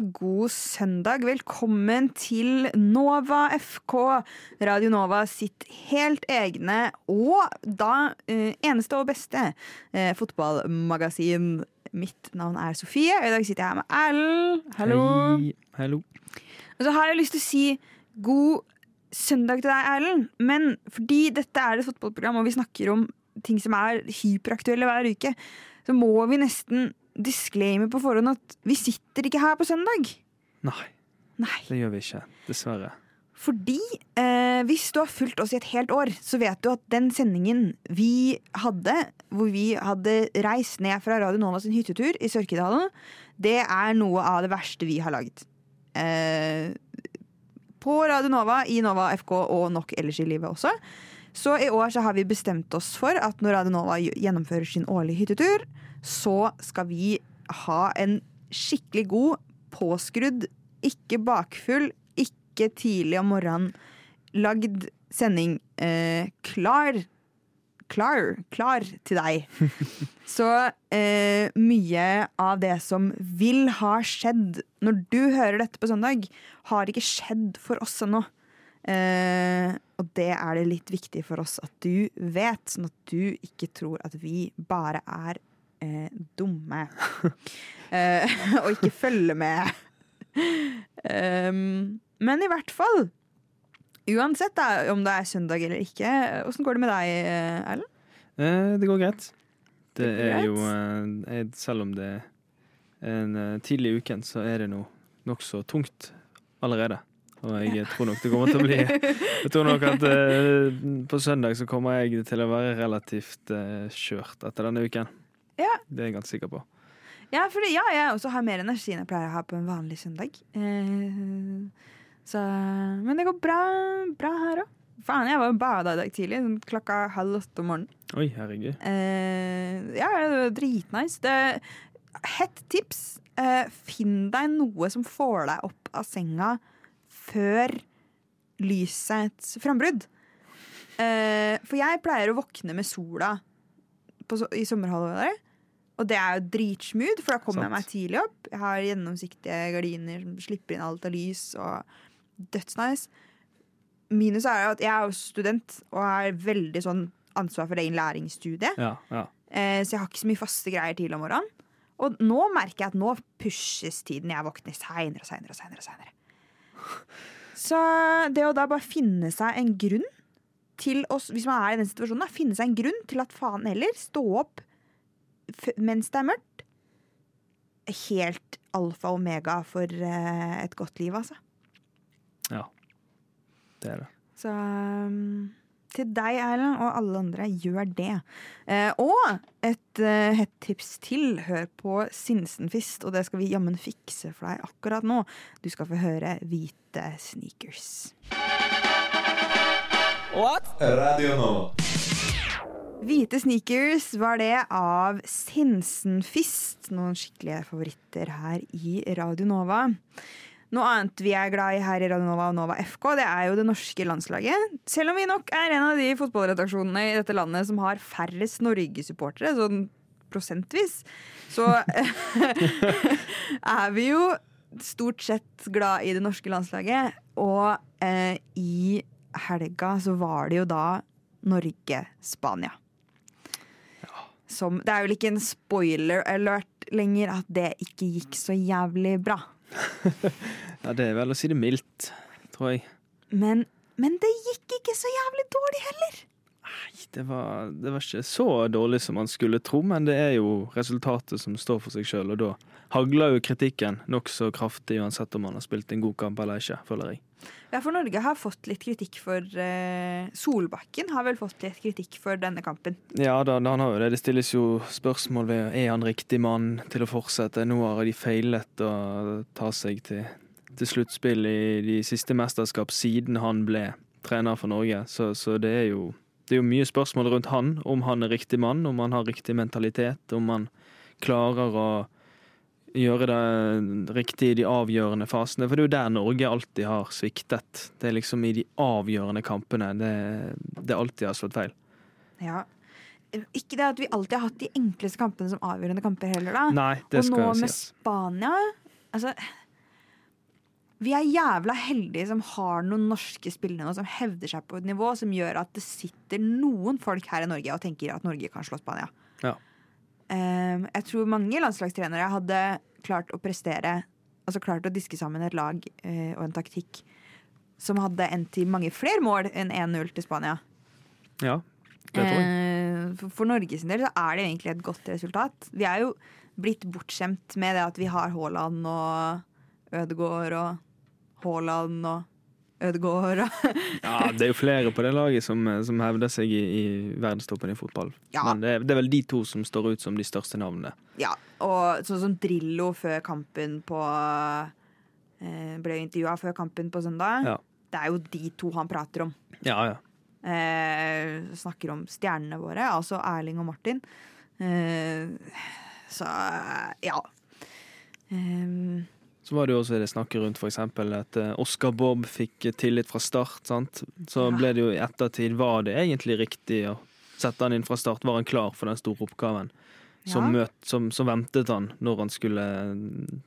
God søndag. Velkommen til Nova FK. Radio Nova sitt helt egne og da eh, eneste og beste eh, fotballmagasin. Mitt navn er Sofie, og i dag sitter jeg her med Erlend. Hallo. Hei. Hallo. Og så har jeg lyst til å si god søndag til deg, Erlend. Men fordi dette er et fotballprogram, og vi snakker om ting som er hyperaktuelle hver uke, så må vi nesten disclaimer på forhånd at vi sitter ikke her på søndag. Nei, Nei. det gjør vi ikke. Dessverre. Fordi eh, hvis du har fulgt oss i et helt år, så vet du at den sendingen vi hadde, hvor vi hadde reist ned fra Radio Nova sin hyttetur i Sørkedalen, det er noe av det verste vi har lagd. Eh, på Radio Nova, i Nova FK og nok ellers i livet også. Så i år så har vi bestemt oss for at når Radio Nova gjennomfører sin årlige hyttetur, så skal vi ha en skikkelig god, påskrudd, ikke bakfull, ikke tidlig om morgenen lagd sending eh, klar Klar, klar til deg. Så eh, mye av det som vil ha skjedd når du hører dette på søndag, har ikke skjedd for oss ennå. Eh, og det er det litt viktig for oss at du vet, sånn at du ikke tror at vi bare er eh, dumme. eh, og ikke følger med. um, men i hvert fall, uansett da, om det er søndag eller ikke, åssen går det med deg, Erlend? Eh, det går greit. Det, Det går er jo greit? eh, Selv om det er en eh, tidlig i uken, så er det nå nokså tungt allerede. Og jeg tror nok det kommer til å bli Jeg tror nok at eh, på søndag så kommer jeg til å være relativt eh, kjørt etter denne uken. Ja. Det er jeg ganske sikker på. Ja, for ja, jeg også har mer energi enn jeg pleier å ha på en vanlig søndag. Eh, så, men det går bra, bra her òg. Faen, jeg var bada i dag tidlig, sånn klokka halv åtte om morgenen. Oi, herregud. Eh, ja, det var dritnice. Det, hett tips. Eh, finn deg noe som får deg opp av senga før lysets frambrudd. Eh, for jeg pleier å våkne med sola på, i sommerhalvåret. Og det er jo dritsmooth, for da kommer jeg meg tidlig opp. Jeg har gjennomsiktige gardiner som slipper inn alt av lys, og dødsnice. Minus er jo at jeg er jo student og har veldig sånn ansvar for egen læringsstudie. Ja, ja. Eh, så jeg har ikke så mye faste greier til om morgenen. Og nå merker jeg at nå pushes tiden jeg våkner seinere og seinere. og senere. Så det å da bare finne seg en grunn til oss, hvis man er i den situasjonen, da, finne seg en grunn til at faen heller stå opp mens det er mørkt. Helt alfa og omega for uh, et godt liv, altså. Ja. Det er det. Så um, til deg, Erlend, og alle andre, gjør det. Uh, og et uh, hett tips til. Hør på Sinsenfist, og det skal vi jammen fikse for deg akkurat nå. Du skal få høre Hvite sneakers. Radio Nova. Hvite sneakers var det av Sinsenfist. Noen skikkelige favoritter her i Radio Nova. Noe annet vi er glad i her i Radio Nova og Nova FK, det er jo det norske landslaget. Selv om vi nok er en av de fotballredaksjonene i dette landet som har færrest Norge-supportere, sånn prosentvis, så er vi jo stort sett glad i det norske landslaget. Og eh, i helga så var det jo da Norge-Spania. Som, det er vel ikke en spoiler alert lenger at det ikke gikk så jævlig bra. Ja, det er vel å si det mildt, tror jeg. Men, men det gikk ikke så jævlig dårlig heller. Det var, det var ikke så dårlig som man skulle tro, men det er jo resultatet som står for seg sjøl, og da hagler jo kritikken nokså kraftig uansett om man har spilt en god kamp eller ikke, føler jeg. Ja, for Norge har fått litt kritikk for eh, Solbakken har vel fått litt kritikk for denne kampen. Ja da, han har jo det. Det stilles jo spørsmål ved er han riktig mann til å fortsette. Nå har de feilet å ta seg til, til sluttspill i de siste mesterskap siden han ble trener for Norge, så, så det er jo det er jo mye spørsmål rundt han, om han er riktig mann, om han har riktig mentalitet, om han klarer å gjøre det riktig i de avgjørende fasene. For det er jo der Norge alltid har sviktet. Det er liksom i de avgjørende kampene det, det alltid har slått feil. Ja. Ikke det at vi alltid har hatt de enkleste kampene som avgjørende kamper heller, da. Nei, det Og nå med sies. Spania Altså Vi er jævla heldige som har noen norske spillere nå som hevder seg på et nivå som gjør at det sitter noen folk her i Norge og tenker at Norge kan slå Spania. Ja. Eh, jeg tror mange landslagstrenere hadde klart å prestere Altså klart å diske sammen et lag eh, og en taktikk som hadde endt i mange flere mål enn 1-0 til Spania. Ja, det tror jeg. Eh, for, Norges del så er det egentlig et godt resultat. Vi er jo blitt bortskjemt med det at vi har Haaland og Ødegaard og Haaland og Ødegaard Ja, det er jo flere på det laget som, som hevder seg i, i verdenstoppen i fotball. Ja. Men det er, det er vel de to som står ut som de største navnene. Ja, og sånn som Drillo før kampen på eh, Ble intervjua før kampen på søndag. Ja. Det er jo de to han prater om. Ja, ja. Eh, snakker om stjernene våre, altså Erling og Martin. Eh, så ja. Eh, Så var det jo også det snakket rundt f.eks. at eh, Oscar Bob fikk tillit fra start. sant? Så Ja. ble det jo i ettertid Var det egentlig riktig å sette han inn fra start? Var han klar for den store oppgaven? Så, Som, møt, som, som, ventet han når han skulle mm,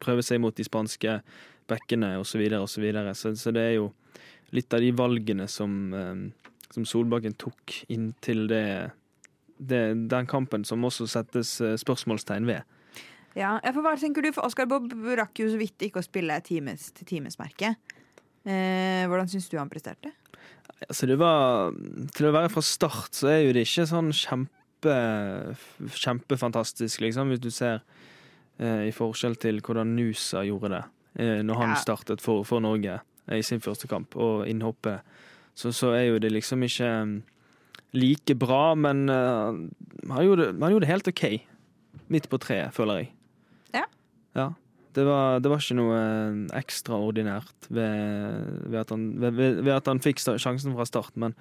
prøve seg mot de spanske bekkene osv. Så, videre, og så, videre. så Så det er jo litt av de valgene som, eh, som Solbakken tok inntil det, det den kampen som også settes eh, spørsmålstegn ved. Ja, for Hva tenker du? For Oscar Bob rakk jo så vidt ikke å spille times til timesmerket. Eh, hvordan syns du han presterte? Altså det var Til å være fra start så er jo det ikke sånn kjempe kjempefantastisk, liksom, hvis du ser eh, i forskjell til hvordan Nusa gjorde det eh, når han Ja. startet for, for Norge eh, i sin første kamp, og innhoppet. Så, så er jo det liksom ikke mm, like bra, men uh, han, gjorde, han gjorde det helt OK. Midt på treet, føler jeg. Ja. Ja. Det var, det var ikke noe eh, ekstraordinært ved, ved, at han, ved, ved, at han fikk sjansen fra start, men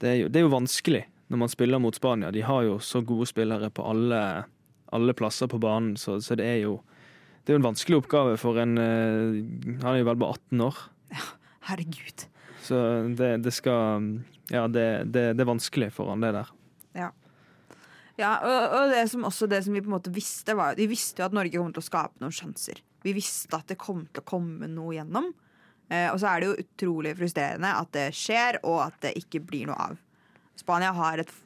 det er, jo, det er jo vanskelig når man spiller mot Spania. De har jo så gode spillere på alle, alle plasser på banen, så, så det er jo det er jo en vanskelig oppgave for en eh, Han er jo vel bare 18 år, Herregud. så det, det skal Ja, det, det, det er vanskelig for han, det der. Ja, og, og det som også det som vi på en måte visste, var Vi visste jo at Norge kom til å skape noen sjanser. Vi visste at det kom til å komme noe gjennom. Eh, og så er det jo utrolig frustrerende at det skjer, og at det ikke blir noe av. Spania har et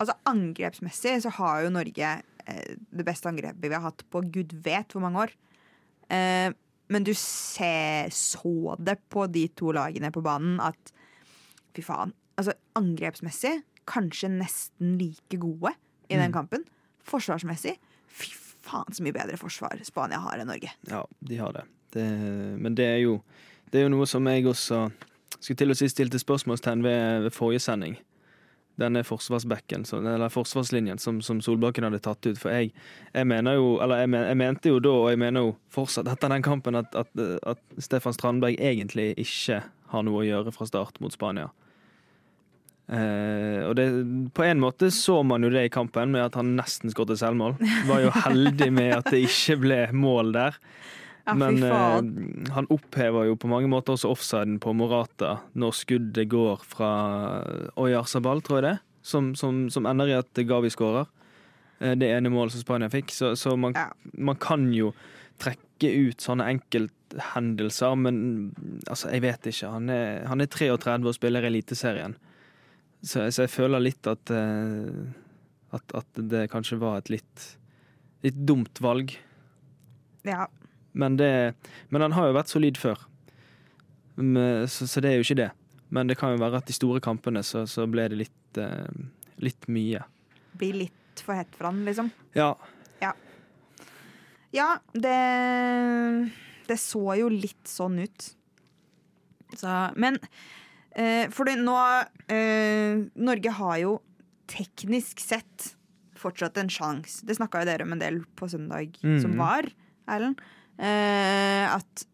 Altså Angrepsmessig så har jo Norge eh, det beste angrepet vi har hatt på gud vet hvor mange år. Eh, men du ser, så det på de to lagene på banen at fy faen. Altså Angrepsmessig kanskje nesten like gode i den Mm. kampen. Forsvarsmessig fy faen så mye bedre forsvar Spania har enn Norge. Ja, de har det. det men det er, jo, det er jo noe som jeg også skulle til å si stilte spørsmålstegn ved, ved forrige sending. Denne forsvarsbekken, eller forsvarslinjen som, som Solbakken hadde tatt ut. For jeg, jeg mener jo, eller jeg, men, jeg mente jo da, og jeg mener jo fortsatt etter den kampen, at, at, at Stefan Strandberg egentlig ikke har noe å gjøre fra start mot Spania. Eh, og det, på en måte så man jo det i kampen, med at han nesten skåret selvmål. Var jo heldig med at det ikke ble mål der. Ja, Men eh, han opphever jo på mange måter også offsiden på Morata når skuddet går fra Oyarzabal, tror jeg det, som, som, som ender i at Gavi skårer. Eh, det ene målet som Spania fikk. Så, så man, Ja. man kan jo trekke ut sånne enkelthendelser, men altså, jeg vet ikke. Han er, han er 33 og spiller i Eliteserien. Så, så jeg føler litt at, eh, at, at det kanskje var et litt, litt dumt valg. Ja, Men, det, men han har jo vært solid før. Så, så det er jo ikke det. Men det kan jo være at de store kampene så, så ble det litt, eh, litt mye. blir litt for hett for han, liksom. Ja. Ja, det Det så jo litt sånn ut. Så, men eh, For nå eh, Norge har jo teknisk sett fortsatt en sjanse. Det snakka jo dere om en del på søndag som Mhm. var, Erlend. Eh, at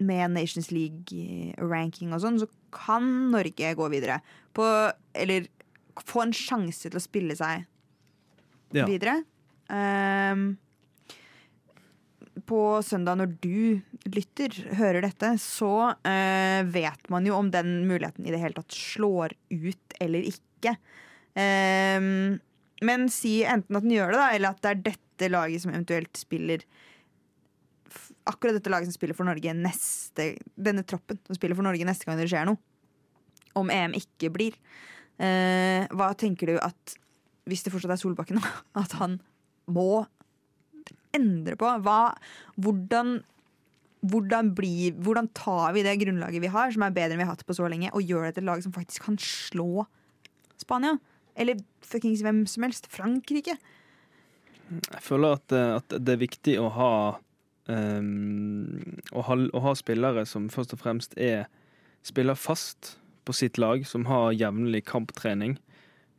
med Nations League-ranking og sånn, så kan Norge gå videre. På Eller få en sjanse til å spille seg Ja. videre. Ehm, på søndag, når du lytter, hører dette, så eh, vet man jo om den muligheten i det hele tatt slår ut eller ikke. Eh, men si enten at den gjør det, da, eller at det er dette laget som eventuelt spiller akkurat dette laget som spiller for Norge neste Denne troppen som spiller for Norge neste gang det skjer noe. Om EM ikke blir. Eh, hva tenker du at Hvis det fortsatt er Solbakken, at han må endre på? Hva, hvordan hvordan, blir, hvordan tar vi det grunnlaget vi har, som er bedre enn vi har hatt på så lenge, og gjør det til et lag som faktisk kan slå Spania? Eller fuckings hvem som helst. Frankrike. Jeg føler at, eh, at det er viktig å ha, um, å ha å ha spillere som først og fremst er spiller fast på sitt lag, som har jevnlig kamptrening.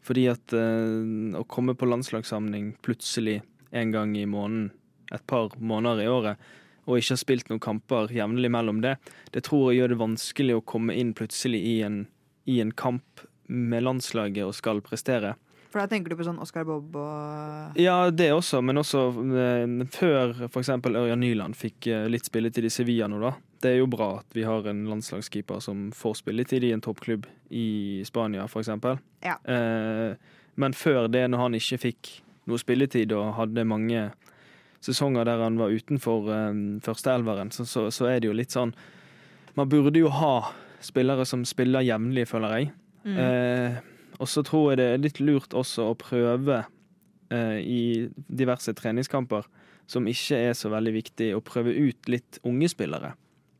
Fordi at uh, å komme på landslagssamling plutselig en gang i måneden, et par måneder i året, og ikke har spilt noen kamper jevnlig mellom det, det tror jeg gjør det vanskelig å komme inn plutselig i en, i en kamp med landslaget og skal prestere. For da tenker du på sånn Oscar Bob og Ja, det også, men også eh, før f.eks. Ørjan Nyland fikk eh, litt spilletid i Sevilla nå, da. Det er jo bra at vi har en landslagskeeper som får spilletid i en toppklubb i Spania, f.eks. Ja. Eh, men før det, når han ikke fikk noe spilletid og hadde mange sesonger der han var utenfor eh, førsteelveren, så, så, så er det jo litt sånn Man burde jo ha spillere som spiller jevnlig, føler jeg. Eh, og så tror jeg det er litt lurt også å prøve eh, i diverse treningskamper, som ikke er så veldig viktig, å prøve ut litt unge spillere.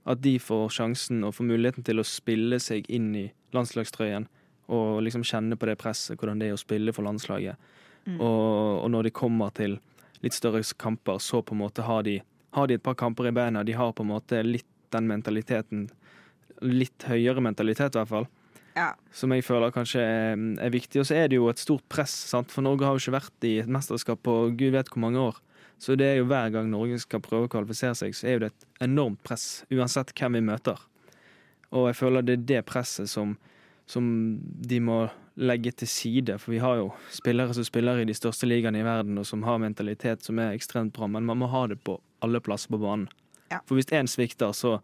At de får sjansen og får muligheten til å spille seg inn i landslagstrøyen. Og liksom kjenne på det presset, hvordan det er å spille for landslaget. Og, og når de kommer til litt større kamper, så på en måte har de, har de et par kamper i beina. De har på en måte litt den mentaliteten. Litt høyere mentalitet, i hvert fall Ja. som jeg føler kanskje er, er viktig. Og så er det jo et stort press, sant? for Norge har jo ikke vært i et mesterskap på gud vet hvor mange år. Så det er jo hver gang Norge skal prøve å kvalifisere seg, så er det et enormt press, uansett hvem vi møter. Og jeg føler det er det presset som, som de må legge til side, for vi har jo spillere som spiller i de største ligaene i verden, og som har mentalitet som er ekstremt bra, men man må ha det på alle plasser på banen. Ja. For hvis én svikter, så,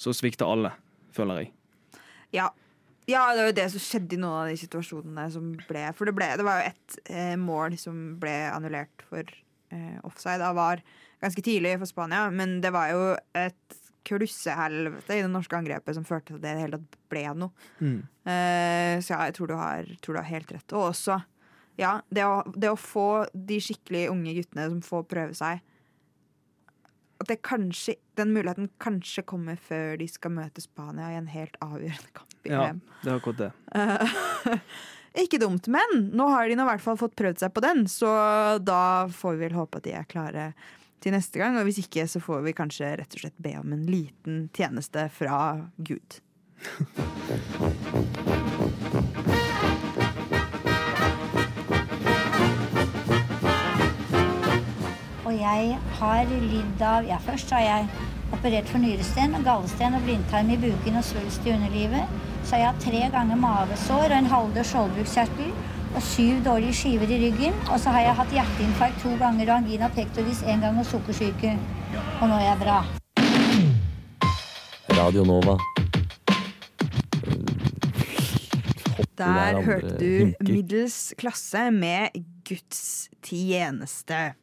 så svikter alle, føler jeg. Ja. ja, det var jo det som skjedde i noen av de situasjonene som ble For det, ble, det var jo ett eh, mål som ble annullert for eh, offside Det VAR ganske tidlig for Spania, men det var jo et klussehelvete i det norske angrepet som førte til at det det hele tatt ble noe. Eh, så ja, jeg tror du, har, tror du har helt rett. Og også, ja, det å, det å få de skikkelig unge guttene som får prøve seg At det kanskje, den muligheten kanskje kommer før de skal møte Spania i en helt avgjørende kamp i Ja, EM. det er akkurat det. Ikke dumt, men nå har de nå i hvert fall fått prøvd seg på den, så da får vi vel håpe at de er klare til neste gang. Og hvis ikke, så får vi kanskje rett og slett be om en liten tjeneste fra Gud. Og jeg har lidd av Ja, først har jeg operert for nyresten, gallesten og blindtarm i buken og svulst i underlivet. Så har jeg hatt tre ganger mavesår og en halvdød skjoldbruskkjertel og syv dårlige skiver i ryggen. Og så har jeg hatt hjerteinfarkt to ganger og angina pectoris én gang og sukkersyke. Og nå er jeg bra. Radio Nova. Der der hørte du hinker. middels klasse med Guds tjeneste.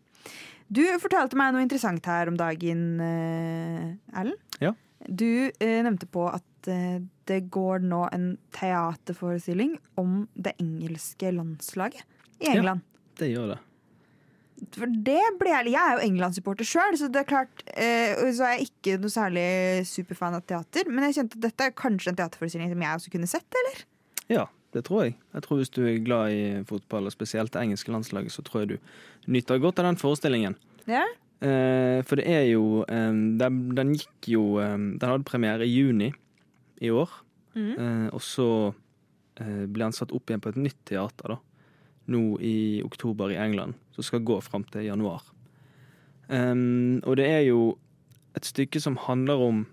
Du fortalte meg noe interessant her om dagen, eh, Erlend. Ja. Du eh, nevnte på at eh, det går nå en teaterforestilling om det engelske landslaget i Ja. England. Det gjør det. For det ble jeg, jeg er jo England-supporter sjøl, så det er klart eh, Så er jeg ikke noe særlig superfan av teater, men jeg kjente at dette er kanskje en teaterforestilling som jeg også kunne sett, eller? Ja, det tror jeg. Jeg tror Hvis du er glad i fotball, og spesielt det engelske landslaget, så tror jeg du nyter godt av den forestillingen. Ja. Eh, for det er jo eh, den, den gikk jo eh, Den hadde premiere i juni i år. Mm. Eh, og så eh, ble han satt opp igjen på et nytt teater da nå i oktober i England, som skal gå fram til januar. Um, og det er jo et stykke som handler om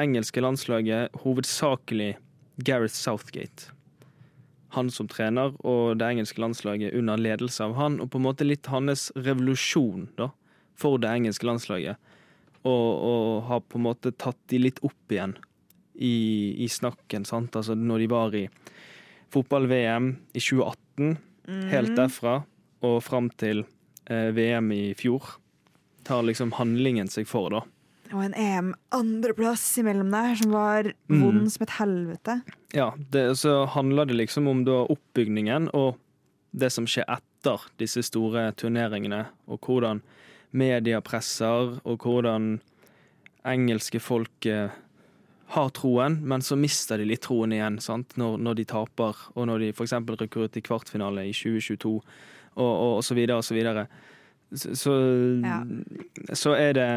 engelske landslaget, hovedsakelig Gareth Southgate. Han som trener, og det engelske landslaget under ledelse av han, og på en måte litt hans revolusjon da, for det engelske landslaget. Og, og har på en måte tatt de litt opp igjen i, i snakken, sant? Altså når de var i fotball-VM i 2018, helt derfra og fram til eh, VM i fjor, tar liksom handlingen seg for, da. Og en EM-andreplass imellom der, som var Mm. som et helvete. Ja, det, så handler det liksom om da oppbygningen og det som skjer etter disse store turneringene, og hvordan media presser, og hvordan engelske folk eh, har troen, men så mister de litt troen igjen sant? Når, når de taper, og når de f.eks. rykker ut i kvartfinale i 2022, og, og, og så videre og så videre. Så, så, Ja. så er det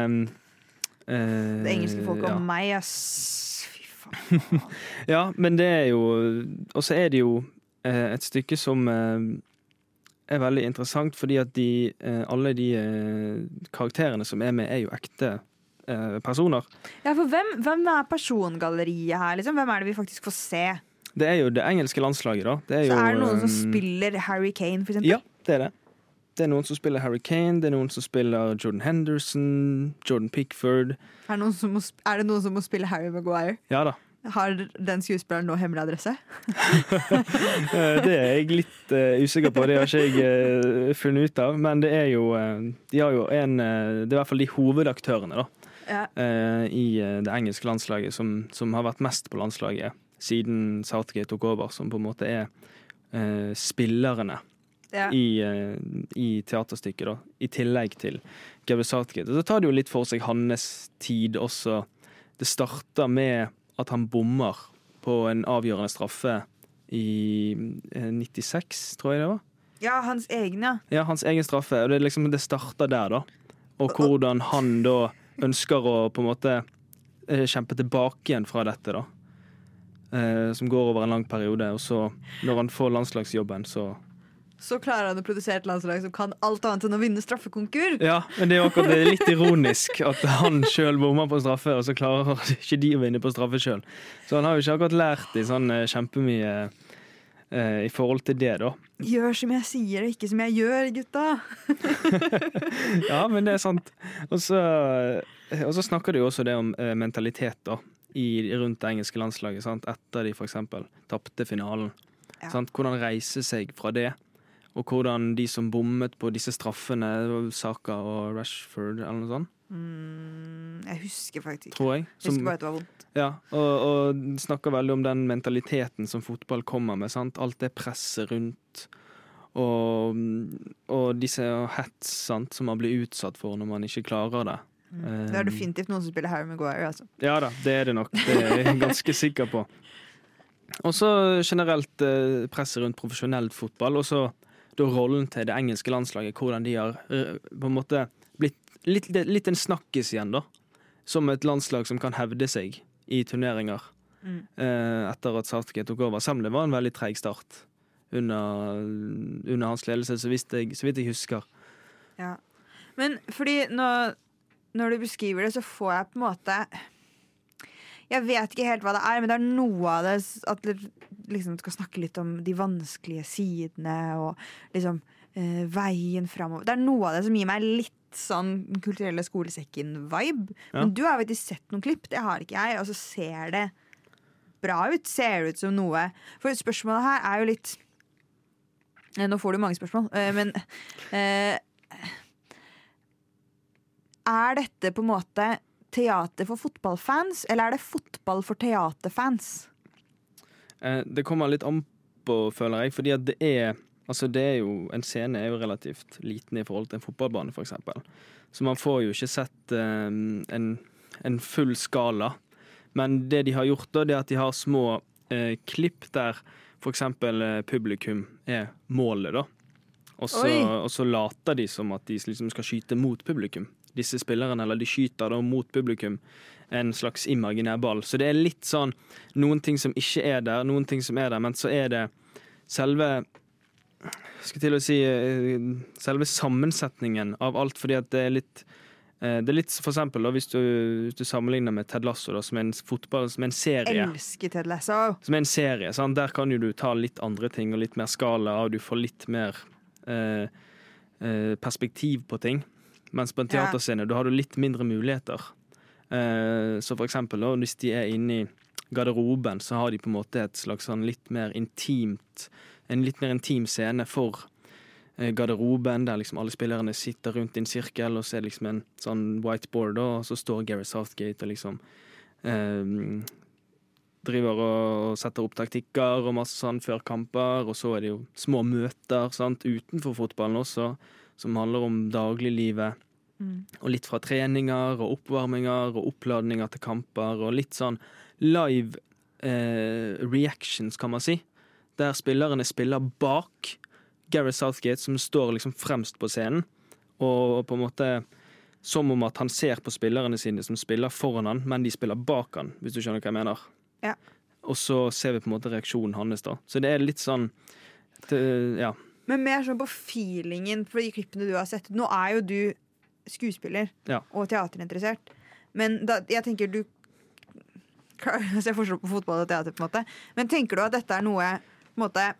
eh, Det engelske folket ja. og meg, ass. Fy faen. Ja, men det er jo Og så er det jo eh, et stykke som eh, er veldig interessant, fordi at de, eh, alle de eh, karakterene som er med, er jo ekte eh, personer. Ja, for hvem, hvem er persongalleriet her, liksom? Hvem er det vi faktisk får se? Det er jo det engelske landslaget, da. Det er Så jo, er det noen som eh, spiller Harry Kane, for eksempel? Ja, det er det. Det er noen som spiller Harry Kane, det er noen som spiller Jordan Henderson, Jordan Pickford. Er, det noen som må, er det noen som må spille Harry Maguire? Ja da. Har den skuespilleren nå hemmelig adresse? Eh, Det er jeg litt uh, usikker på, det har ikke jeg uh, funnet ut av. Men det er jo uh, De har jo en eh, Det er i hvert fall de hovedaktørene, da. Ja. eh, I eh, det engelske landslaget som, som har vært mest på landslaget siden Southgate tok over. Som på en måte er eh, spillerne Ja. i, i teaterstykket, da. I tillegg til Gabriel Southgate. Så tar det jo litt for seg hans tid også. Det starter med at han bommer på en avgjørende straffe i eh, 96, tror jeg det var. ja, hans egen, ja. Hans egen straffe. Og det, liksom, det starter der, da. Og hvordan han da ønsker å på en måte eh, kjempe tilbake igjen fra dette, da. Eh, som går over en lang periode. Og så, når han får landslagsjobben, så Så klarer han å produsere et landslag som kan alt annet enn å vinne straffekonkur. Ja, men det er jo akkurat det er litt ironisk at han sjøl bommer på straffe, og så klarer ikke de å vinne på straffe sjøl. Så han har jo ikke akkurat lært i sånn eh, kjempemye i forhold til det, da. Gjør som jeg sier, og ikke som jeg gjør, gutta. Ja, men det er sant. Og så, og så snakker du jo også det om eh, mentalitet, da. I, rundt det engelske landslaget, sant? etter de f.eks. tapte finalen. Ja. Sant? Hvordan reise seg fra det, og hvordan de som bommet på disse straffene, Saka og Rashford eller noe sånt, Mm, jeg husker faktisk ikke. tror jeg. Jeg husker bare at det var vondt. Ja, og, og snakker veldig om den mentaliteten som fotball kommer med. Sant? Alt det presset rundt. Og, og disse hets sant, som man blir utsatt for når man ikke klarer det. Det er definitivt noen som spiller Harry Maguire. Altså. Ja da, det er det nok. Det er jeg ganske sikker på. Og så generelt eh, presset rundt profesjonell fotball, og så da rollen til det engelske landslaget. Hvordan de har eh, på en måte blitt litt, litt en snakkis igjen, da. Som et landslag som kan hevde seg i turneringer. Mm. eh, etter at Southgate tok over. Selv om det var en veldig treig start under, under hans ledelse, så jeg, så vidt jeg husker. Ja. Men fordi nå, når du beskriver det, så får jeg på en måte Jeg vet ikke helt hva det er, men det er noe av det at du liksom skal snakke litt om de vanskelige sidene og liksom eh, veien framover. Det er noe av det som gir meg litt sånn Den kulturelle skolesekken-vibe. Ja. Men du har jo ikke sett noen klipp, det har ikke jeg, og så ser det bra ut. Ser det ut som noe For spørsmålet her er jo litt Eh, Nå får du mange spørsmål, eh, men eh, Er dette på en måte teater for fotballfans, eller er det fotball for teaterfans? Eh, det kommer litt an på, føler jeg, fordi at det er Altså det er jo, En scene er jo relativt liten i forhold til en fotballbane, f.eks. Så man får jo ikke sett eh, en, en full skala. Men det de har gjort, da, det er at de har små eh, klipp der f.eks. Eh, publikum er målet, da. Og så, later de som at de liksom skal skyte mot publikum. Disse spillerne, eller de skyter da mot publikum en slags imaginær ball. Så det er litt sånn noen ting som ikke er der, noen ting som er der, men så er det selve skal til å si eh, selve sammensetningen av alt, fordi at det er litt eh, det er litt for eksempel da, hvis du, hvis du sammenligner med Ted Lasso da, som er en fotball, som er en serie. Elsker Ted Lasso. Som er en serie, sant? Der kan jo du ta litt andre ting og litt mer skala, og du får litt mer eh, eh, perspektiv på ting. Mens på en Ja. teaterscene da har du litt mindre muligheter. Eh, så for eksempel da, hvis de er inne i garderoben, så har de på en måte et slags sånn litt mer intimt En litt mer intim scene for eh, garderoben, der liksom alle spillerne sitter rundt i en sirkel, og så er det liksom en sånn whiteboard, og så står Gary Southgate og liksom eh, driver og setter opp taktikker og masse sånn før kamper, og så er det jo små møter sant, utenfor fotballen også, som handler om dagliglivet. Og litt fra treninger og oppvarminger og oppladninger til kamper, og litt sånn live eh, reactions, kan man si. Der spillerne spiller bak Gareth Southgate, som står liksom fremst på scenen, og på en måte som om at han ser på spillerne sine som spiller foran han, men de spiller bak han, hvis du skjønner hva jeg mener. Ja. Og så ser vi på en måte reaksjonen hans, da. Så det er litt sånn det, Ja. Men mer sånn på feelingen for de klippene du har sett. Nå er jo du skuespiller Ja. og teaterinteressert, men da, jeg tenker du Jeg ser forskjell på fotball og teater, på en måte. Men tenker du at dette er noe måte,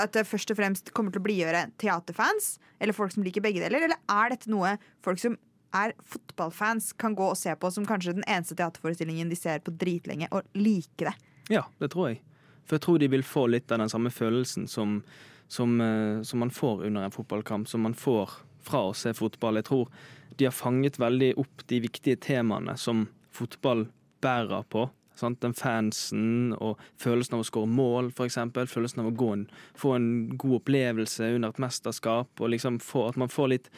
At det først og fremst kommer til å blidgjøre teaterfans, eller folk som liker begge deler, eller er dette noe folk som er fotballfans, kan gå og se på som kanskje den eneste teaterforestillingen de ser på dritlenge, og like det? Ja, det tror jeg. For jeg tror de vil få litt av den samme følelsen som, som, eh, som man får under en fotballkamp, som man får fra å se fotball. Jeg tror de har fanget veldig opp de viktige temaene som fotball bærer på. Sant? Den fansen og følelsen av å skåre mål, f.eks. Følelsen av å gå en, få en god opplevelse under et mesterskap. Og liksom få, at man får litt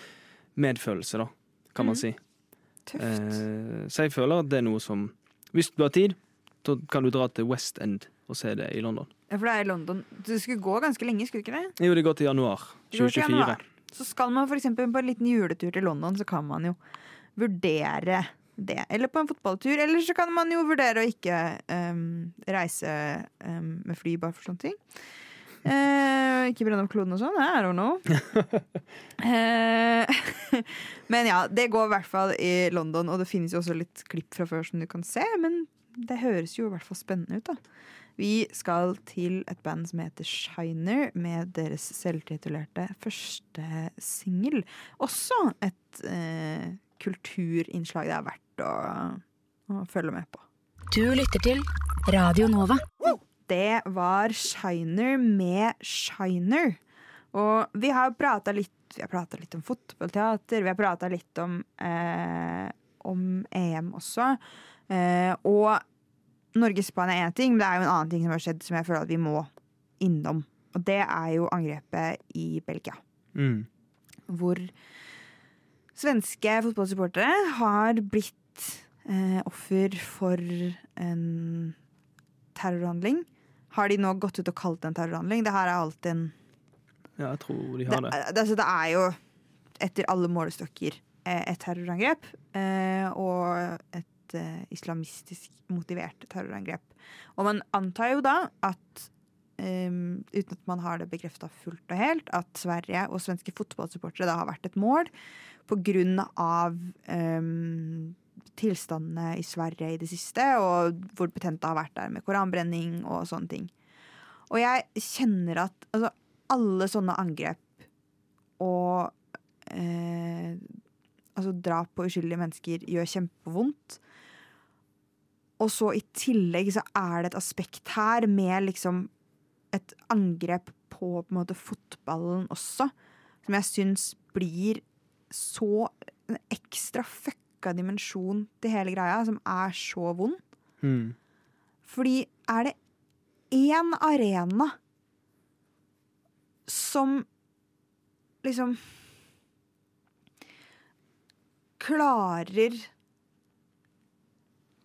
medfølelse, da, kan man si. Tøft. Eh, så jeg føler at det er noe som Hvis du har tid, så kan du dra til West End og se det i London. Ja, for det er i London. Det skulle gå ganske lenge, skulle ikke det? Jo, det går til januar 2024. til januar. Så skal man eksempel på en liten juletur til London, så kan man jo vurdere det. Eller på en fotballtur. Eller så kan man jo vurdere å ikke um, reise um, med fly, bare for sånne ting. Uh, ikke brenne opp kloden og sånn. I don't know. Eh, men ja, det går i hvert fall i London, og det finnes jo også litt klipp fra før som du kan se. Men det høres jo i hvert fall spennende ut, da. Vi skal til et band som heter Shiner, med deres selvtitulerte første singel. Også et eh, kulturinnslag det er verdt å, å følge med på. Du lytter til Radio Nova. Det var Shiner med Shiner. Og vi har prata litt Vi har pratet litt om fotballteater, vi har prata litt om, eh, om EM også. Eh, og Norge-Spania er én ting, men det er jo en annen ting som har skjedd som jeg føler at vi må innom. Og det er jo angrepet i Belgia. Mm. Hvor svenske fotballsupportere har blitt eh, offer for en terrorhandling. Har de nå gått ut og kalt det en terrorhandling? Det her er alltid en Ja, jeg tror de har det. det, altså, det er jo etter alle målestokker eh, et terrorangrep. eh, Og et eh, islamistisk motivert terrorangrep. Og man antar jo da at um, uten at man har det bekrefta fullt og helt, at Sverige og svenske fotballsupportere da har vært et mål av um, tilstandene i Sverige i det siste, og hvor betent det har vært der med koranbrenning og sånne ting. Og jeg kjenner at altså, alle sånne angrep og eh, altså drap på uskyldige mennesker gjør kjempevondt. Og så i tillegg så er det et aspekt her med liksom et angrep på på en måte fotballen også, som jeg syns blir så en ekstra fucka dimensjon til hele greia, som er så vond. Mm. Fordi er det én arena som liksom klarer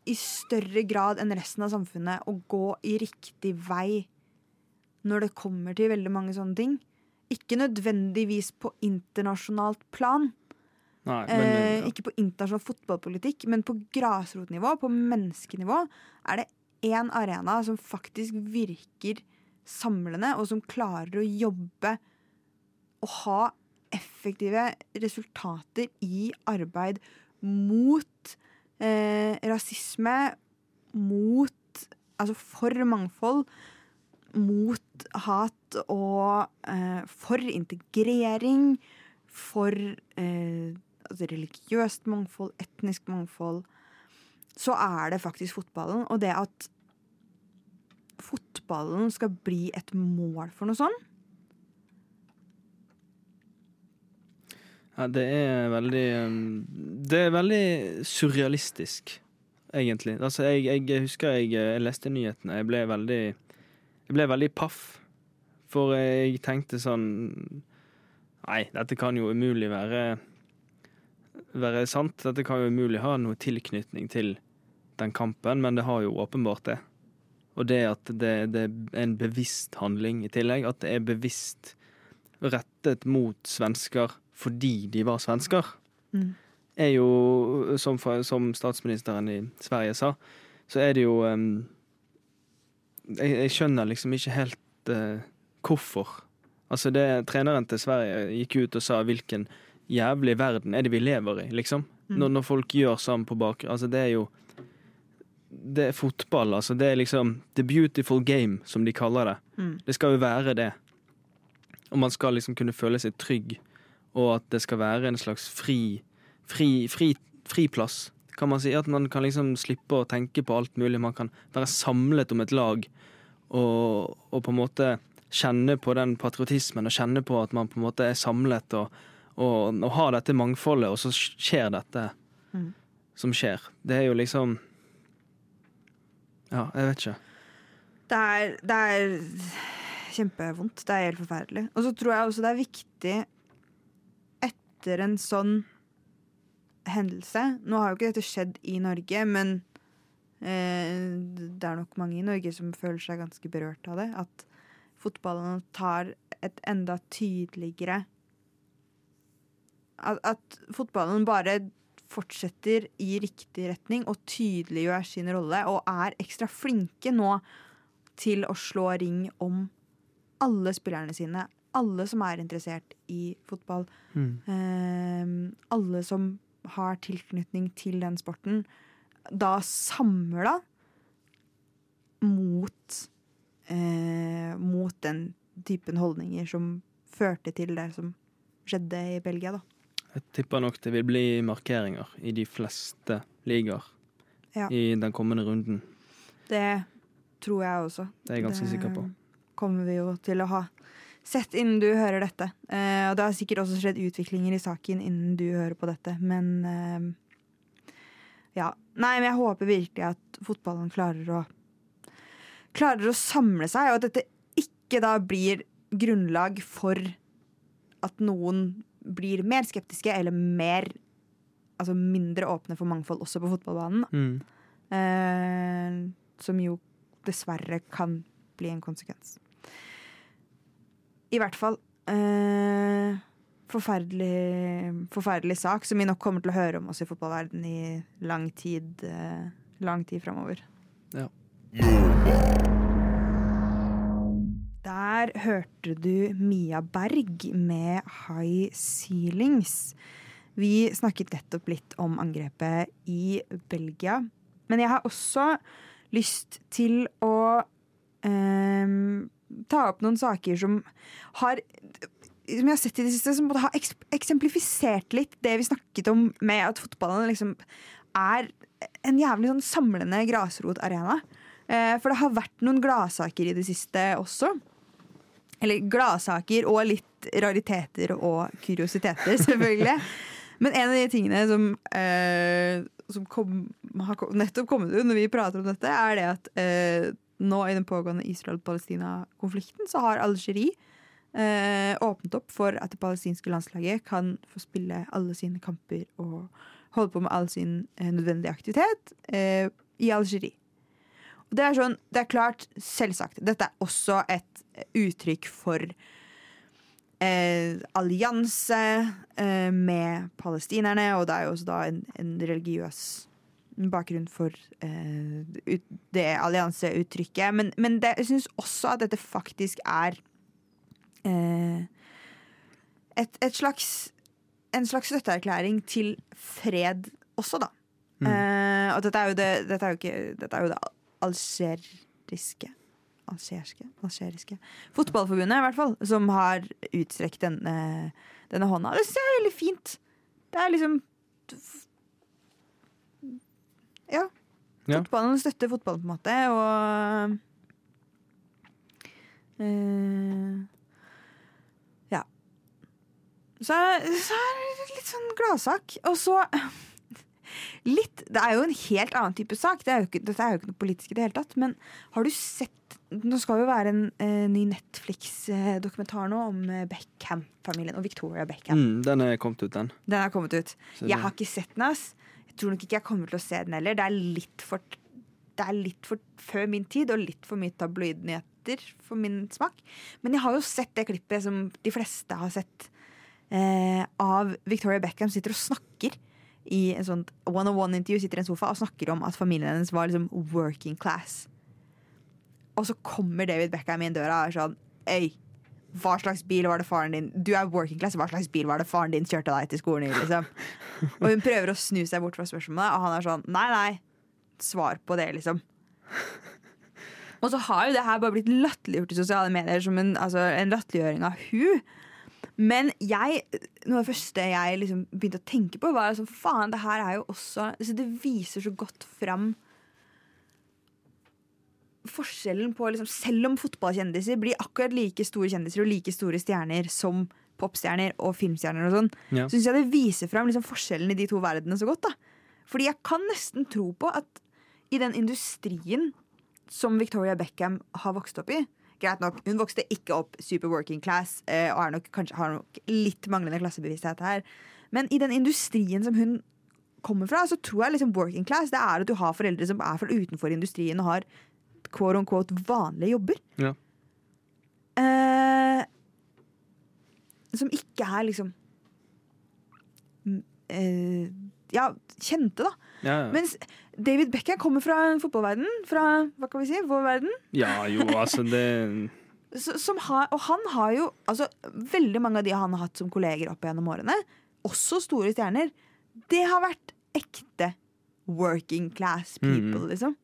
i større grad enn resten av samfunnet å gå i riktig vei når det kommer til veldig mange sånne ting. Ikke nødvendigvis på internasjonalt plan, Nei, men eh, ja. ikke på internasjonal fotballpolitikk, men på grasrotnivå, på menneskenivå, er det én arena som faktisk virker samlende, og som klarer å jobbe og ha effektive resultater i arbeid mot eh, rasisme, mot Altså for mangfold, mot hat og eh, for integrering, for eh, altså religiøst mangfold, etnisk mangfold, så er det faktisk fotballen. Og det at fotballen skal bli et mål for noe sånn, Ja, det er veldig um, Det er veldig surrealistisk, egentlig. Altså, jeg, jeg husker jeg, jeg leste nyhetene. Jeg ble veldig Jeg ble veldig paff. For jeg tenkte sånn Nei, dette kan jo umulig være være sant. Dette kan jo umulig ha noe tilknytning til den kampen, men det har jo åpenbart det. Og det at det, det er en bevisst handling i tillegg, at det er bevisst rettet mot svensker fordi de var svensker, Mm. er jo, som, som statsministeren i Sverige sa, så er det jo um, jeg, jeg skjønner liksom ikke helt uh, hvorfor. Altså det, Treneren til Sverige gikk ut og sa hvilken jævlig verden er det vi lever i, liksom. Mm. Når, når folk gjør sånn på bakgrunn. Altså det er jo Det er fotball, altså. Det er liksom the beautiful game, som de kaller det. Mm. Det skal jo være det. Og man skal liksom kunne føle seg trygg, og at det skal være en slags fri, fri, fri, fri plass. Kan man si At man kan liksom slippe å tenke på alt mulig. Man kan være samlet om et lag og, og på en måte kjenne på den patriotismen og kjenne på at man på en måte er samlet og, og, og har dette mangfoldet, og så skjer dette Mm. som skjer. Det er jo liksom Ja, jeg vet ikke. Det er, det er kjempevondt. Det er helt forferdelig. Og så tror jeg også det er viktig etter en sånn hendelse Nå har jo ikke dette skjedd i Norge, men eh, det er nok mange i Norge som føler seg ganske berørt av det. At fotballen tar et enda tydeligere At, at fotballen bare fortsetter i riktig retning og tydeliggjør sin rolle og er ekstra flinke nå til å slå ring om alle spillerne sine. Alle som er interessert i fotball. Mm. Eh, alle som har tilknytning til den sporten. Da samla mot eh, Mot den typen holdninger som førte til det som skjedde i Belgia, da. Jeg tipper nok det vil bli markeringer i de fleste ligaer Ja. i den kommende runden. Det tror jeg også. Det er jeg ganske sikker på. kommer vi jo til å ha sett innen du hører dette. Eh, og det har sikkert også skjedd utviklinger i saken innen du hører på dette, men eh, Ja. Nei, men jeg håper virkelig at fotballen klarer å Klarer å samle seg, og at dette ikke da blir grunnlag for at noen blir mer skeptiske eller mer Altså mindre åpne for mangfold også på fotballbanen. Mm. Eh, som jo dessverre kan bli en konsekvens. I hvert fall eh, forferdelig, forferdelig sak som vi nok kommer til å høre om også i fotballverden i lang tid, eh, lang tid framover. Ja. Der hørte du Mia Berg med High Ceilings. Vi snakket nettopp litt om angrepet i Belgia. Men jeg har også lyst til å ehm, ta opp noen saker som har som jeg har sett i det siste, som både har eksemplifisert litt det vi snakket om med at fotballen liksom er en jævlig sånn samlende grasrotarena. Eh, for det har vært noen gladsaker i det siste også. Eller gladsaker og litt rariteter og kuriositeter, selvfølgelig. Men en av de tingene som, eh, som kom, har nettopp kommet ut når vi prater om dette, er det at eh, nå i den pågående Israel-Palestina-konflikten så har Algerie eh, åpnet opp for at det palestinske landslaget kan få spille alle sine kamper og holde på med all sin eh, nødvendige aktivitet eh, i Algerie. Og det er sånn, det er klart, selvsagt, dette er også et uttrykk for eh, allianse eh, med palestinerne, og det er jo også da en, en religiøs bakgrunn for eh, det allianseuttrykket. Men, men det, jeg syns også at dette faktisk er eh, et, et slags en slags støtteerklæring til fred også, da. Eh, og dette er jo det, dette er jo ikke, dette er jo det algeriske Algeriske, algeriske Fotballforbundet, i hvert fall, som har utstrekt denne, denne hånda. Det ser jeg er veldig fint. Det er liksom Ja. Fotballen støtter fotballen, på en måte, og uh, Ja. Så, så er det litt sånn gladsak. Og så litt Det er jo en helt annen type sak. Det er ikke, dette er jo ikke noe politisk i det hele tatt. Men har du sett Nå skal jo være en eh, ny Netflix-dokumentar nå om eh, Beckham-familien og Victoria Beckham. Mm, den er kommet ut, den. Den er kommet ut. Jeg har ikke sett den. ass tror nok ikke jeg kommer til å se den heller. Det er litt for er litt for før min tid og litt for mye tabloidnyheter for min smak. Men jeg har jo sett det klippet som de fleste har sett eh, av Victoria Beckham sitter og snakker i en sånn one-on-one-intervju sitter i en sofa og snakker om at familien hennes var liksom working class. Og så kommer David Beckham inn døra og er sånn Øy, hva slags bil var det faren din Du er working class, hva slags bil var det faren din kjørte deg til skolen i? Liksom. Og hun prøver å snu seg bort fra spørsmålet, og han er sånn Nei, nei, svar på det, liksom. Og så har jo det her bare blitt latterliggjort i sosiale medier som en, altså, en latterliggjøring av hun. Men jeg, noe av det første jeg liksom begynte å tenke på, var altså, faen, det her er jo også altså, Det viser så godt fram forskjellen på liksom, Selv om fotballkjendiser blir akkurat like store kjendiser og like store stjerner som popstjerner og filmstjerner og sånn, Ja. syns jeg det viser fram liksom, forskjellen i de to verdenene så godt. da Fordi jeg kan nesten tro på at i den industrien som Victoria Beckham har vokst opp i Greit nok, Hun vokste ikke opp super working class eh, og er nok, kanskje har nok litt manglende klassebevissthet her. Men i den industrien som hun kommer fra, så tror jeg liksom working class det er at du har foreldre som er fra utenfor industrien og har quote on quote vanlige jobber. Ja. Eh, som ikke er liksom mm, eh, Ja, kjente, da. Ja, ja. Mens David Beckham kommer fra fotballverden Fra hva kan vi si, vår verden. ja jo, altså det har, og han har jo altså, Veldig mange av de han har hatt som kolleger opp gjennom årene, også store stjerner, det har vært ekte working class people, mm. liksom.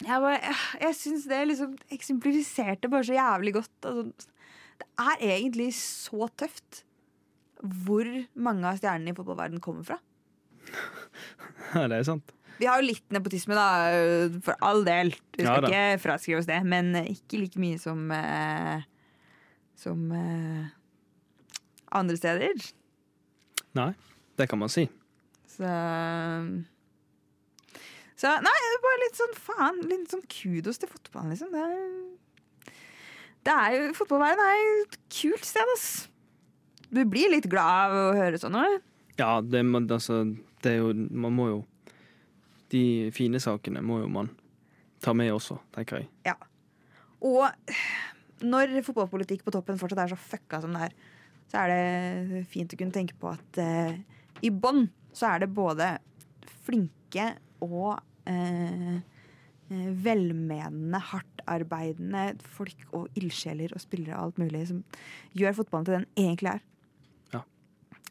Jeg, bare, jeg, jeg syns det liksom eksemplifiserte bare så jævlig godt. Altså, det er egentlig så tøft hvor mange av stjernene i fotballverdenen kommer fra. Ja, det er sant. Vi har jo litt nepotisme, da, for all del. Vi skal ja, ikke fraskrive oss det, men ikke like mye som eh, Som eh, andre steder. Nei, det kan man si. Så Så nei, bare litt sånn faen. Litt sånn kudos til fotballen, liksom. Det er, det er jo Fotballverden er et kult sted, ass. Du blir litt glad av å høre sånn noe. Ja, det, altså, det er jo Man må jo De fine sakene må jo man ta med også, tenker jeg. Ja. Og når fotballpolitikk på toppen fortsatt er så fucka som det er, så er det fint å kunne tenke på at eh, i bånn så er det både flinke og velmenende, hardtarbeidende folk og ildsjeler og spillere og alt mulig som gjør fotballen til den egentlig er. Ja.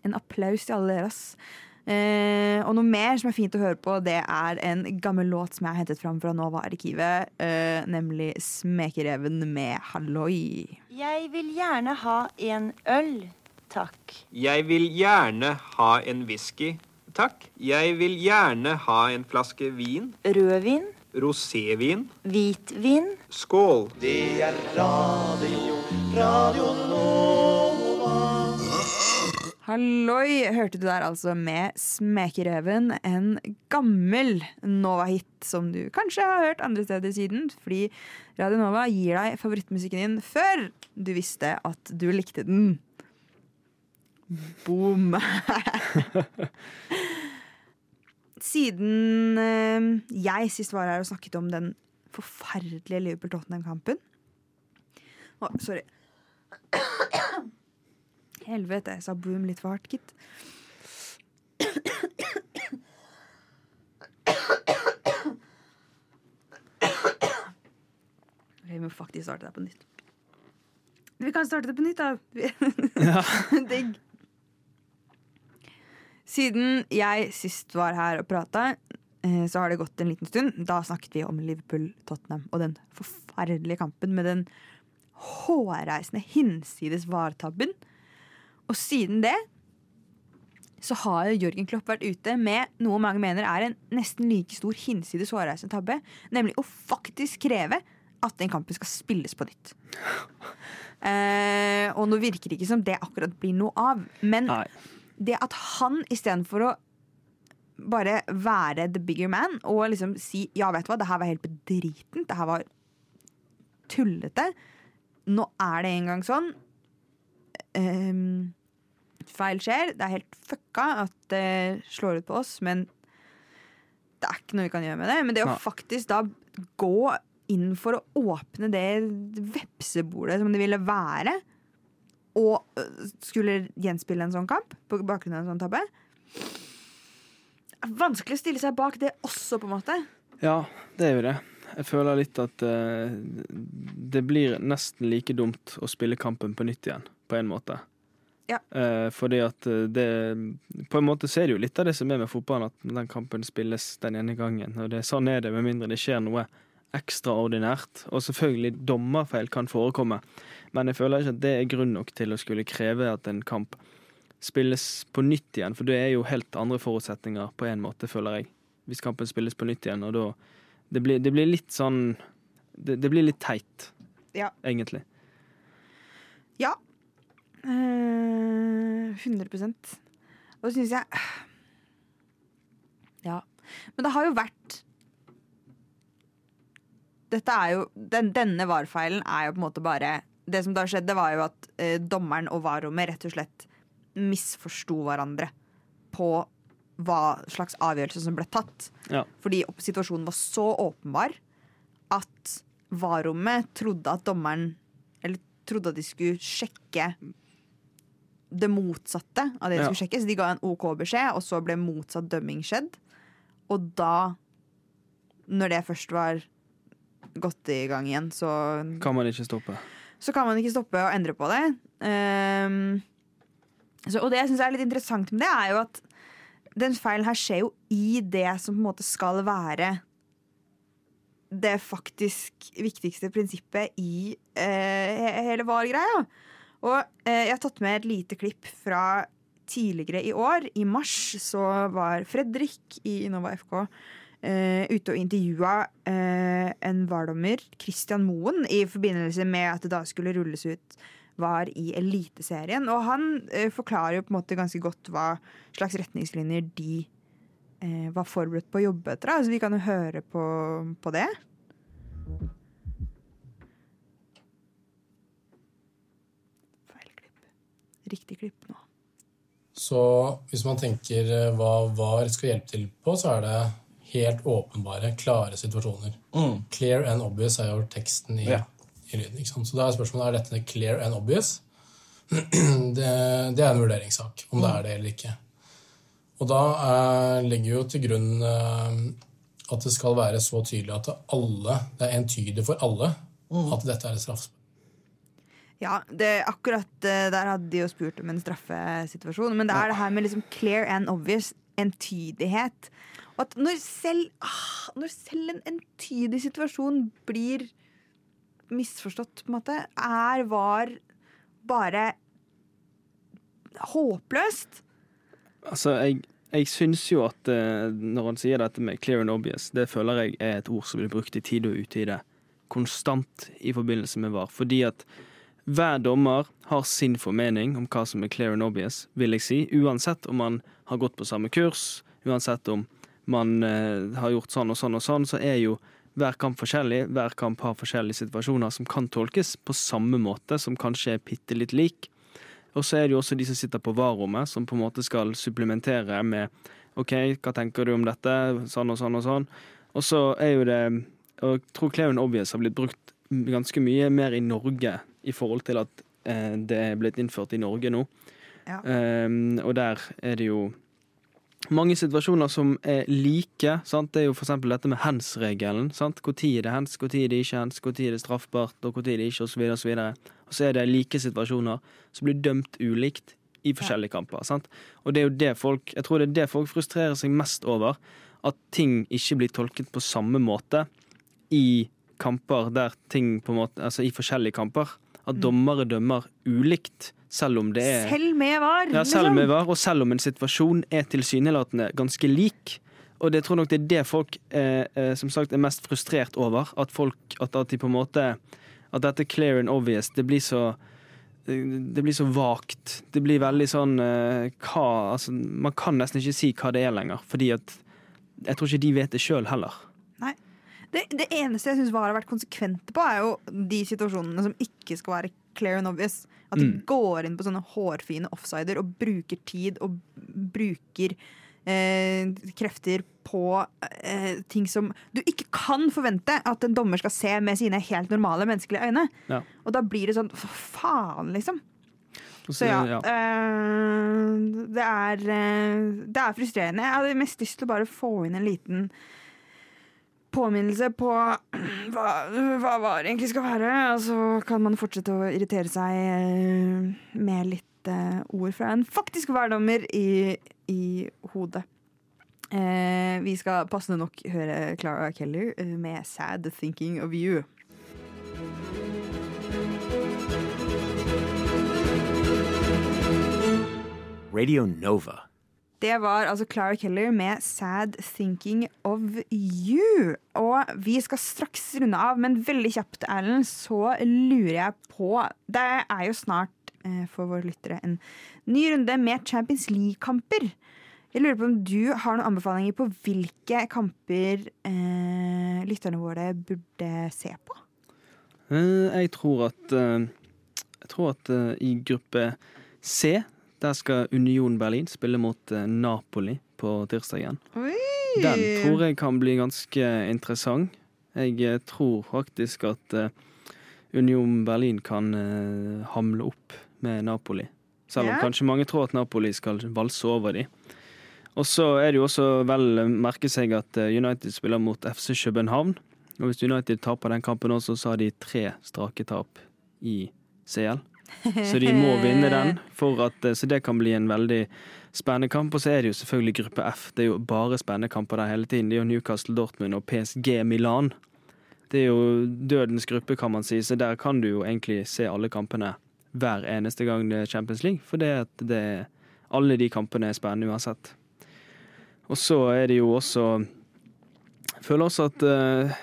En applaus til alle dere, ass. Eh, og noe mer som er fint å høre på, det er en gammel låt som jeg har hentet fram fra Nova-arkivet, eh, nemlig 'Smekereven med halloi'. Jeg vil gjerne ha en øl, takk. Jeg vil gjerne ha en whisky, takk. Jeg vil gjerne ha en flaske vin. Rødvin, Rosévin. hvitvin, Skål. Det er radio, radio Nova. Halloi, hørte du der altså med Smekerøven, en gammel Nova-hit som du kanskje har hørt andre steder siden, fordi Radio Nova gir deg favorittmusikken din før du visste at du likte den. Boom! Siden eh, jeg sist var her og snakket om den forferdelige Liverpool-Tottenham-kampen Å, Sorry. Helvete, jeg sa boom litt for hardt, gitt. Vi må faktisk starte det på nytt. Vi kan starte det på nytt, da. Digg. Siden jeg sist var her og prata, eh, så har det gått en liten stund. Da snakket vi om Liverpool-Tottenham og den forferdelige kampen med den hårreisende hinsides VAR-tabben. Og siden det så har Jørgen Klopp vært ute med noe mange mener er en nesten like stor hinsides hårreisende tabbe, nemlig å faktisk kreve at den kampen skal spilles på nytt. Eh, og nå virker det ikke som det akkurat blir noe av. Men Nei. Det at han istedenfor å bare være the bigger man og liksom si ja, vet du hva, det her var helt bedritent, det her var tullete. Nå er det engang sånn. Um, feil skjer. Det er helt fucka at det slår ut på oss, men det er ikke noe vi kan gjøre med det. Men det å faktisk da gå inn for å åpne det vepsebordet som det ville være, og øh, skulle gjenspille en sånn kamp på bakgrunn av en sånn tabbe Vanskelig å stille seg bak det også, på en måte. Ja, det er jo det. Jeg føler litt at uh, det blir nesten like dumt å spille kampen på nytt igjen, på en måte. Ja. Uh, fordi at eh, det På en måte så er det jo litt av det som er med fotballen, at den kampen spilles den ene gangen. Og det, sånn er det, med mindre det skjer noe ekstraordinært. Og selvfølgelig, dommerfeil kan forekomme, men jeg føler ikke at det er grunn nok til å skulle kreve at en kamp spilles på nytt igjen, for det er jo helt andre forutsetninger på en måte, føler jeg. Hvis kampen spilles på nytt igjen, og da Det blir, det blir litt sånn det, det blir litt teit, Ja. egentlig. Ja. Eh, 100 Og så syns jeg Ja. Men det har jo vært Dette er jo den, Denne VAR-feilen er jo på en måte bare Det som da skjedde, var jo at eh, dommeren og VAR-rommet rett og slett misforsto hverandre på hva slags avgjørelse som ble tatt. Ja. Fordi situasjonen var så åpenbar at VAR-rommet trodde at dommeren Eller trodde at de skulle sjekke det motsatte av det de Ja. skulle sjekke. Så de ga en OK beskjed, og så ble motsatt dømming skjedd. Og da, når det først var gått i gang igjen, så Kan man ikke stoppe. Så kan man ikke stoppe å endre på det. Um, så, og det jeg syns er litt interessant med det, er jo at den feilen her skjer jo i det som på en måte skal være det faktisk viktigste prinsippet i uh, hele VAR-greia. Og uh, jeg har tatt med et lite klipp fra tidligere i år. I mars så var Fredrik i Innova FK eh, ute og intervjua uh, en VAR-dommer, Christian Moen, i forbindelse med at det da skulle rulles ut VAR i Eliteserien. Og han uh, forklarer jo på en måte ganske godt hva slags retningslinjer de var forberedt på å jobbe etter. Altså, vi kan jo høre på, på det. Feil klipp. Riktig klipp nå. Så hvis man tenker hva VAR skal hjelpe til på, så er det helt åpenbare, klare situasjoner. Clear and obvious er jo teksten i, Ja. i lyden. Ikke sant? Så da er spørsmålet er dette clear and obvious. det, det er en vurderingssak, om det er det eller ikke. Og da eh, legger vi jo til grunn eh, at det skal være så tydelig at det, alle, det er entydig for alle at dette er et straffespørsmål. Ja, det, akkurat eh, der hadde de jo spurt om en straffesituasjon. Men det er det her med liksom clear and obvious, entydighet. Og at når selv, ah, når selv en entydig situasjon blir misforstått, på en måte, er var bare håpløst. Altså, jeg, jeg syns jo at eh, når han sier dette med clear and obvious, det føler jeg er et ord som blir brukt i tide og utide konstant i forbindelse med VAR. Fordi at hver dommer har sin formening om hva som er clear and obvious, vil jeg si. Uansett om man har gått på samme kurs, uansett om man eh, har gjort sånn og sånn og sånn, så er jo hver kamp forskjellig. Hver kamp har forskjellige situasjoner som kan tolkes på samme måte, som kanskje er bitte litt lik. Og så er det jo også de som sitter på VAR-rommet, som på en måte skal supplementere med OK, hva tenker du om dette? Sånn og sånn og sånn. Og så er jo det Og jeg tror Clear Obvious har blitt brukt ganske mye mer i Norge i forhold til at eh, det er blitt innført i Norge nå. Ja. Um, og der er det jo mange situasjoner som er like. Sant? Det er jo f.eks. dette med hands-regelen. Når er det hands, når er det ikke hands, når er det straffbart, og når er det ikke, osv. Og, så og så er det like situasjoner som blir dømt ulikt i forskjellige kamper. sant? Og det er jo det folk, jeg tror det er det folk frustrerer seg mest over. At ting ikke blir tolket på samme måte i kamper der ting på en måte, altså i forskjellige kamper. At dommere dømmer ulikt, selv om det er Selv med var. ja, selv liksom. med VAR, og selv om en situasjon er tilsynelatende ganske lik. Og det tror jeg nok det er det folk eh, eh, som sagt er mest frustrert over. At folk, at, at de på en måte At dette clear and obvious, det blir så det blir så vagt. Det blir veldig sånn eh, hva altså, Man kan nesten ikke si hva det er lenger, fordi at jeg tror ikke de vet det sjøl heller. Det, det eneste jeg syns VAR har vært konsekvente på, er jo de situasjonene som ikke skal være clear and obvious. At de Mm. går inn på sånne hårfine offsider og bruker tid og bruker eh, krefter på eh, ting som du ikke kan forvente at en dommer skal se med sine helt normale menneskelige øyne. Ja. Og da blir det sånn faen, liksom. Så ja, ja. eh, det, er, eh, det er frustrerende. Jeg hadde mest lyst til å bare få inn en liten påminnelse på hva, hva VAR egentlig skal være. Og så kan man fortsette å irritere seg eh, med litt eh, ord fra en faktisk hverdommer i, i hodet. Eh, vi skal passende nok høre Clara Keller eh, med 'Sad Thinking of You'. Radio Nova. Det var altså Clara Keller med 'Sad Thinking of You'. Og vi skal straks runde av, men veldig kjapt, Erlend, så lurer jeg på Det er jo snart eh, for våre lyttere en ny runde med Champions League-kamper. Jeg lurer på om du har noen anbefalinger på hvilke kamper eh, lytterne våre burde se på? Eh, Jeg tror at eh, Jeg tror at eh, i gruppe C der skal Union Berlin spille mot eh, Napoli på tirsdag igjen. Den tror jeg kan bli ganske interessant. Jeg eh, tror faktisk at eh, Union Berlin kan hamle opp med Napoli. Selv om Ja. kanskje mange tror at Napoli skal valse over dem. Og så er det jo også vel merke seg at United spiller mot FC København. Og hvis United taper den kampen også, så har de tre strake tap i CL. Så de må vinne den, for at, eh, så det kan bli en veldig spennende kamp. Og så er det jo selvfølgelig gruppe F. Det er jo bare spennende kamper der hele tiden. Det er jo Newcastle Dortmund og PSG Milan. Det er jo dødens gruppe, kan man si, så der kan du jo egentlig se alle kampene hver eneste gang det er Champions League. For det at det alle de kampene er spennende uansett. Og så er det jo også Jeg føler også at uh,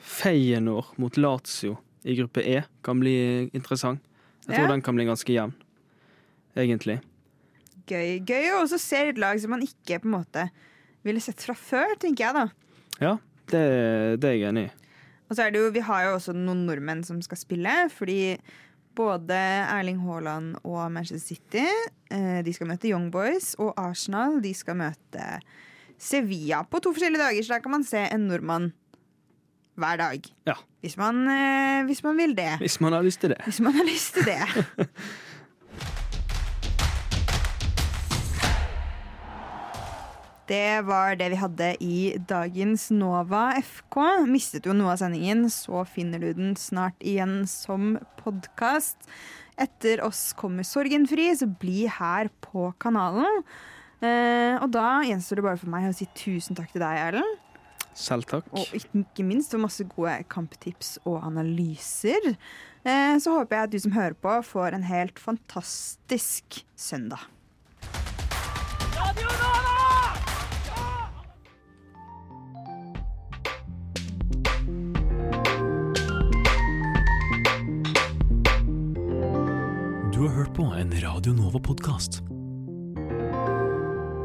Feyenoord mot Lazio i gruppe E kan bli interessant. Jeg tror Ja. den kan bli ganske jevn, egentlig. Gøy, gøy å også se et lag som man ikke på en måte ville sett fra før, tenker jeg da. Ja, det, det er jeg enig i. Og så er det jo, Vi har jo også noen nordmenn som skal spille. Fordi både Erling Haaland og Manchester City eh, De skal møte Young Boys. Og Arsenal de skal møte Sevilla på to forskjellige dager. Så der kan man se en nordmann hver dag. Ja. Hvis man, eh, hvis man vil det. Hvis man har lyst til det. Hvis man har lyst til det. Det var det vi hadde i dagens Nova FK. Mistet jo noe av sendingen, så finner du den snart igjen som podkast. Etter oss kommer Sorgenfri, så bli her på kanalen. Eh, og da gjenstår det bare for meg å si tusen takk til deg, Erlend. Selv takk. Og ikke minst for masse gode kamptips og analyser. Eh, Så håper jeg at du som hører på, får en helt fantastisk søndag. Du har hørt på en Radio Nova-podkast.